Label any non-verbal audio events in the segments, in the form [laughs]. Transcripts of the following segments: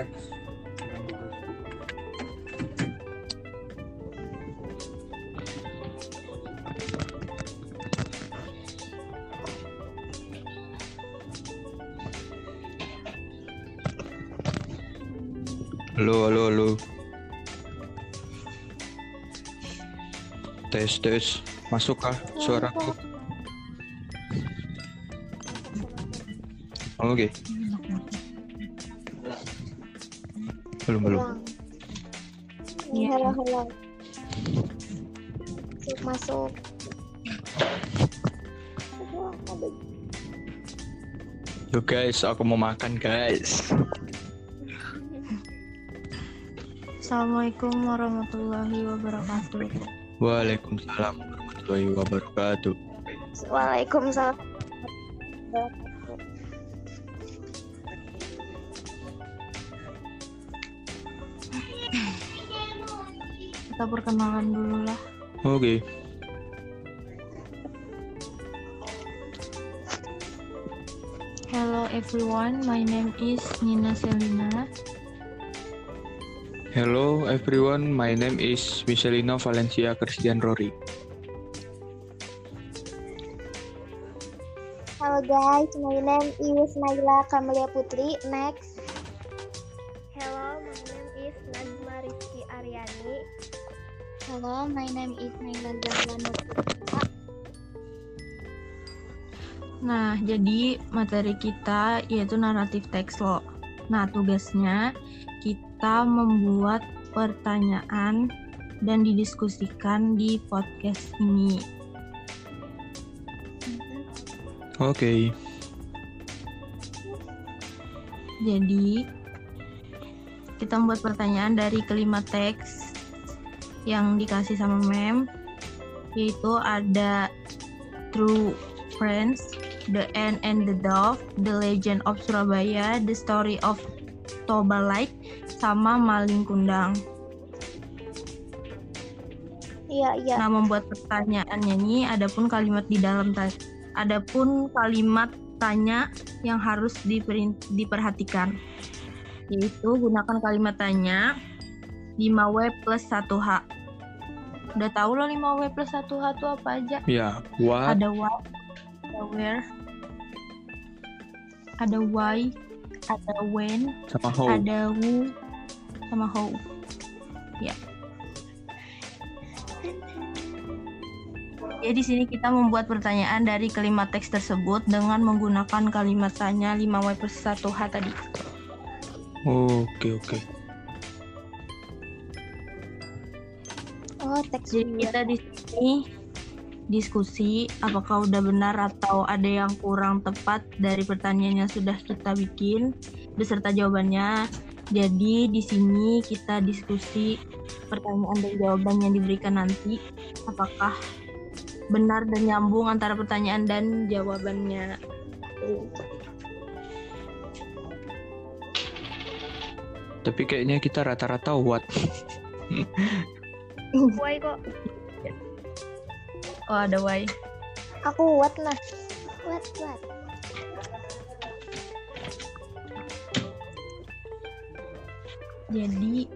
teks Halo, halo, halo. Tes, tes. Masuk kah suaraku? Oke. Belum, belum. Iya. Halo, halo. Masuk, masuk. Yuk guys, aku mau makan guys. Assalamualaikum warahmatullahi wabarakatuh. Waalaikumsalam warahmatullahi wabarakatuh. Waalaikumsalam. Kita perkenalan dulu lah. Oke. Hello everyone, my name is Nina Selina. Hello everyone, my name is Michelino Valencia Christian Rory. Halo guys, my name is Naila Kamelia Putri. Next. Hello, my name is Naila. Nah, jadi materi kita yaitu naratif teks lo. Nah, tugasnya kita membuat pertanyaan dan didiskusikan di podcast ini. Oke. Jadi, kita membuat pertanyaan dari kelima teks yang dikasih sama mem, yaitu ada True Friends, The Ant and the Dove, The Legend of Surabaya, The Story of Toba Light, sama Maling Kundang. Iya, iya. Nah, membuat pertanyaannya ini adapun kalimat di dalam adapun kalimat tanya yang harus diperhatikan yaitu gunakan kalimat tanya 5W plus 1H. Udah tahu lo 5W plus 1H itu apa aja? Ya, what? Ada what, ada where, ada why, ada when, Sama how? ada who, sama how. Ya. Jadi di sini kita membuat pertanyaan dari kelima teks tersebut dengan menggunakan kalimat tanya 5W plus 1H tadi. Oke, oke. Oh, teks Jadi kita di sini diskusi apakah udah benar atau ada yang kurang tepat dari pertanyaan yang sudah kita bikin beserta jawabannya. Jadi di sini kita diskusi pertanyaan dan jawaban yang diberikan nanti apakah benar dan nyambung antara pertanyaan dan jawabannya. Tapi kayaknya kita rata-rata what? [laughs] Why kok? Oh ada why. Aku what nah. What, what? Jadi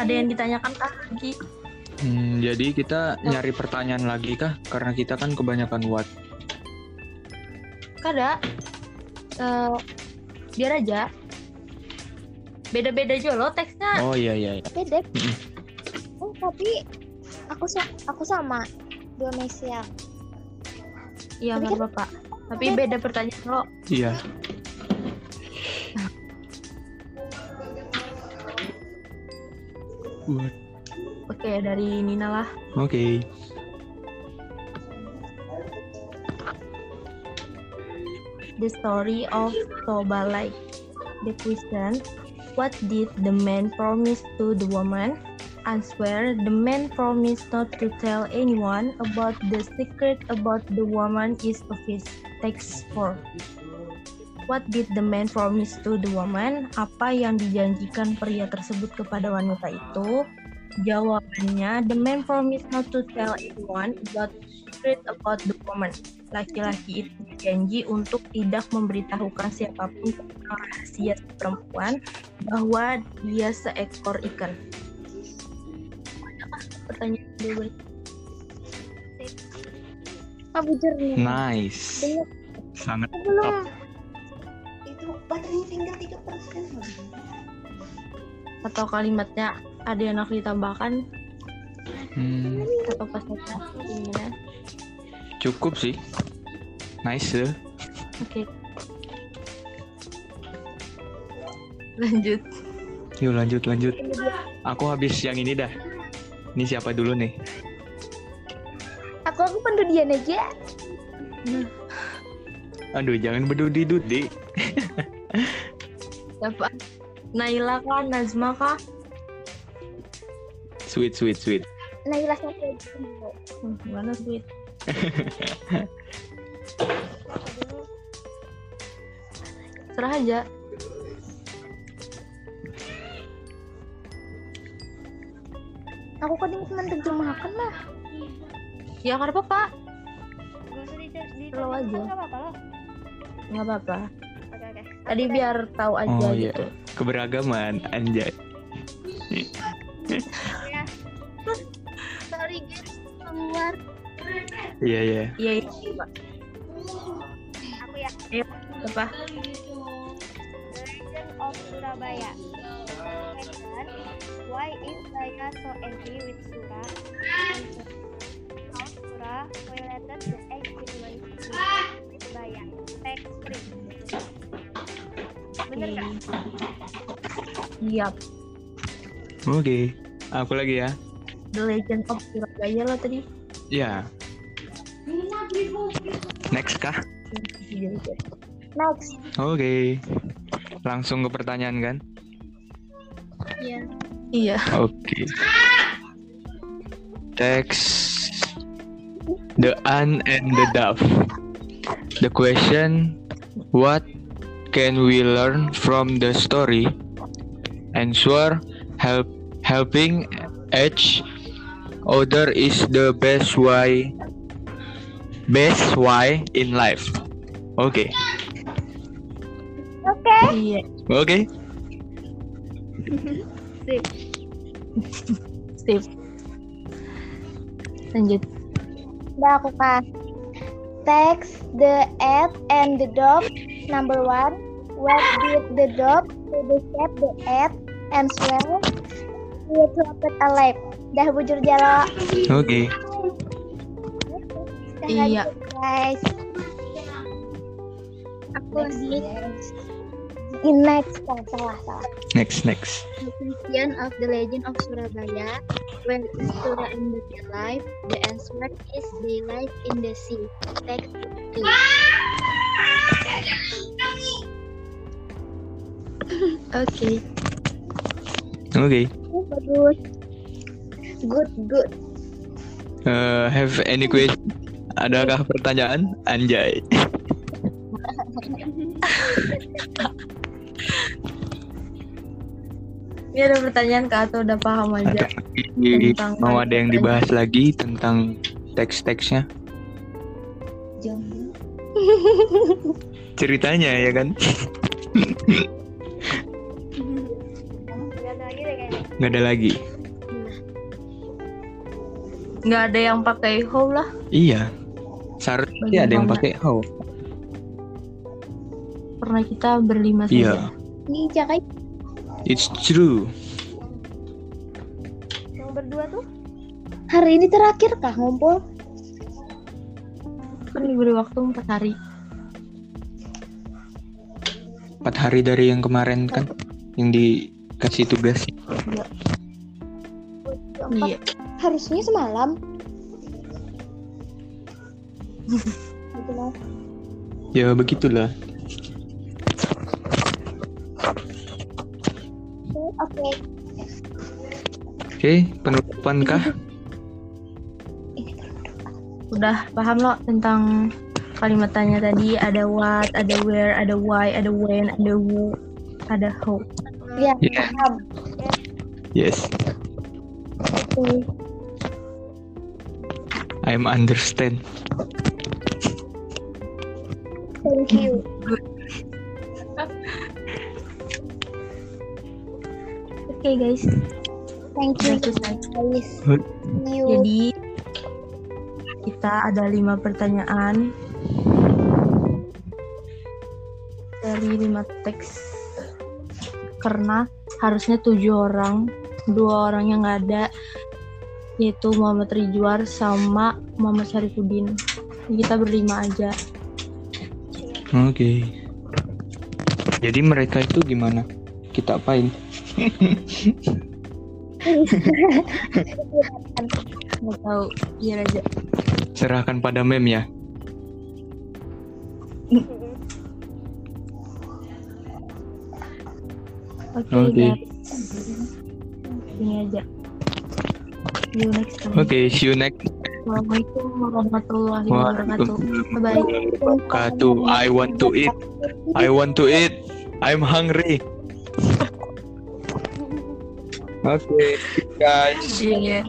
ada yang ditanyakan kah lagi? Hmm, jadi kita nyari pertanyaan lagi kah? Karena kita kan kebanyakan what. Kada. Eh, biar aja. Beda-beda aja loh teksnya. Oh iya iya. iya. Beda. Oh, tapi aku aku sama dua Malaysia. iya nggak bapak. apa-apa tapi beda pertanyaan lo iya Oke, dari Nina lah. Oke. Okay. The story of Tobalai. The question, what did the man promise to the woman? Answer, the man promised not to tell anyone about the secret about the woman is of his. Text 4. What did the man promise to the woman? Apa yang dijanjikan pria tersebut kepada wanita itu? Jawabannya, the man promised not to tell anyone about the secret about the woman. Laki-laki itu berjanji untuk tidak memberitahukan siapa pun tentang rahasia si perempuan bahwa dia seekor ikan. Pertanyaan beri? Abu jernih. Nice. Belum. Sangat Belum. itu baterainya tinggal tiga persen Atau kalimatnya ada yang nak ditambahkan hmm, atau pas ini cukup sih. Nice deh. Oke. Lanjut. Yuk lanjut lanjut. Aku habis yang ini dah. Ini siapa dulu nih? Aku aku pendudian aja. Aduh, jangan berdudi-dudi. [laughs] Siapa? Naila kah? Nazma kah? Sweet, sweet, sweet. Naila satu aja. Hmm, mana duit? [laughs] Serah aja. Aku kan cuma terjemahkan lah. Ya karena apa-apa. Gak usah di di Slow aja. Gak apa-apa loh. Nggak apa-apa. Oke oke. Tadi biar tahu aja Oh, iya. gitu. Keberagaman, anjay. Ya. Sorry guys, keluar. Iya, iya. Iya, iya. Pak. Aku ya. Apa? The Legend of Surabaya. Why is Saya so angry with Sura? How Sura violated the agreement with Surabaya. Text free. Bener nggak? Iya. Oke. Aku lagi ya. The Legend of Surabaya lo tadi. Ya. Next kah? Next. Oke. Langsung ke pertanyaan kan? Iya. Iya. Oke. Text The Ant and the Dove. The question What can we learn from the story? Answer Help helping each other is the best way best way in life. Oke. Oke. Iya. Oke. [laughs] Steve. Lanjut. Udah aku kan. Text the ant and the dog. Number one. What did the dog to describe the ant and swear he trapped alive? Dah bujur jalo. Oke. Dah Iya. guys. Aku di in next oh, salah salah. Next next. The question of the legend of Surabaya. When is Sura in the life? The answer is they live in the sea. Text two. Oke. Oke. Bagus. Good good. Uh, have any question? Adakah pertanyaan? Anjay. [laughs] Ini ada pertanyaan kak atau udah paham aja? Ada lagi- Tentang mau ada yang dibahas lagi tentang teks-teksnya? jomblo Ceritanya ya kan? Gak ada lagi deh kayaknya. Nggak ada lagi. Nggak ada yang pakai how lah. Iya. Seharusnya ada yang pakai how. Pernah kita berlima saja. Iya. Ini jakai It's true. Yang berdua tuh hari ini terakhir kah ngumpul? Kan diberi waktu 4 hari. Empat hari dari yang kemarin kan, yang dikasih tugas. Iya. Harusnya semalam. gitu. Ya begitulah. Oke. Oke, penutupan kah? Udah paham lo tentang kalimat tanya tadi ada what, ada where, ada why, ada when, ada who, ada how. Ya, Ya. paham. Yes, Oke. I'm understand. Thank you. Oke guys, Thank you. Thank you, guys. You. jadi kita ada lima pertanyaan. Dari lima teks. Karena harusnya tujuh orang. Dua orang yang nggak ada yaitu Muhammad Ridwan sama Muhammad Syarifuddin Jadi kita berlima aja. Oke. Jadi mereka itu gimana? Kita apain? nggak tahu biar aja Serahkan pada mem ya. oke Oke. guys ini aja see you next time Oke, see you next. Assalamualaikum warahmatullahi wabarakatuh bye bye Wabarakatuh. I want to eat. I want to eat. I'm hungry. Oke, guys. Iya.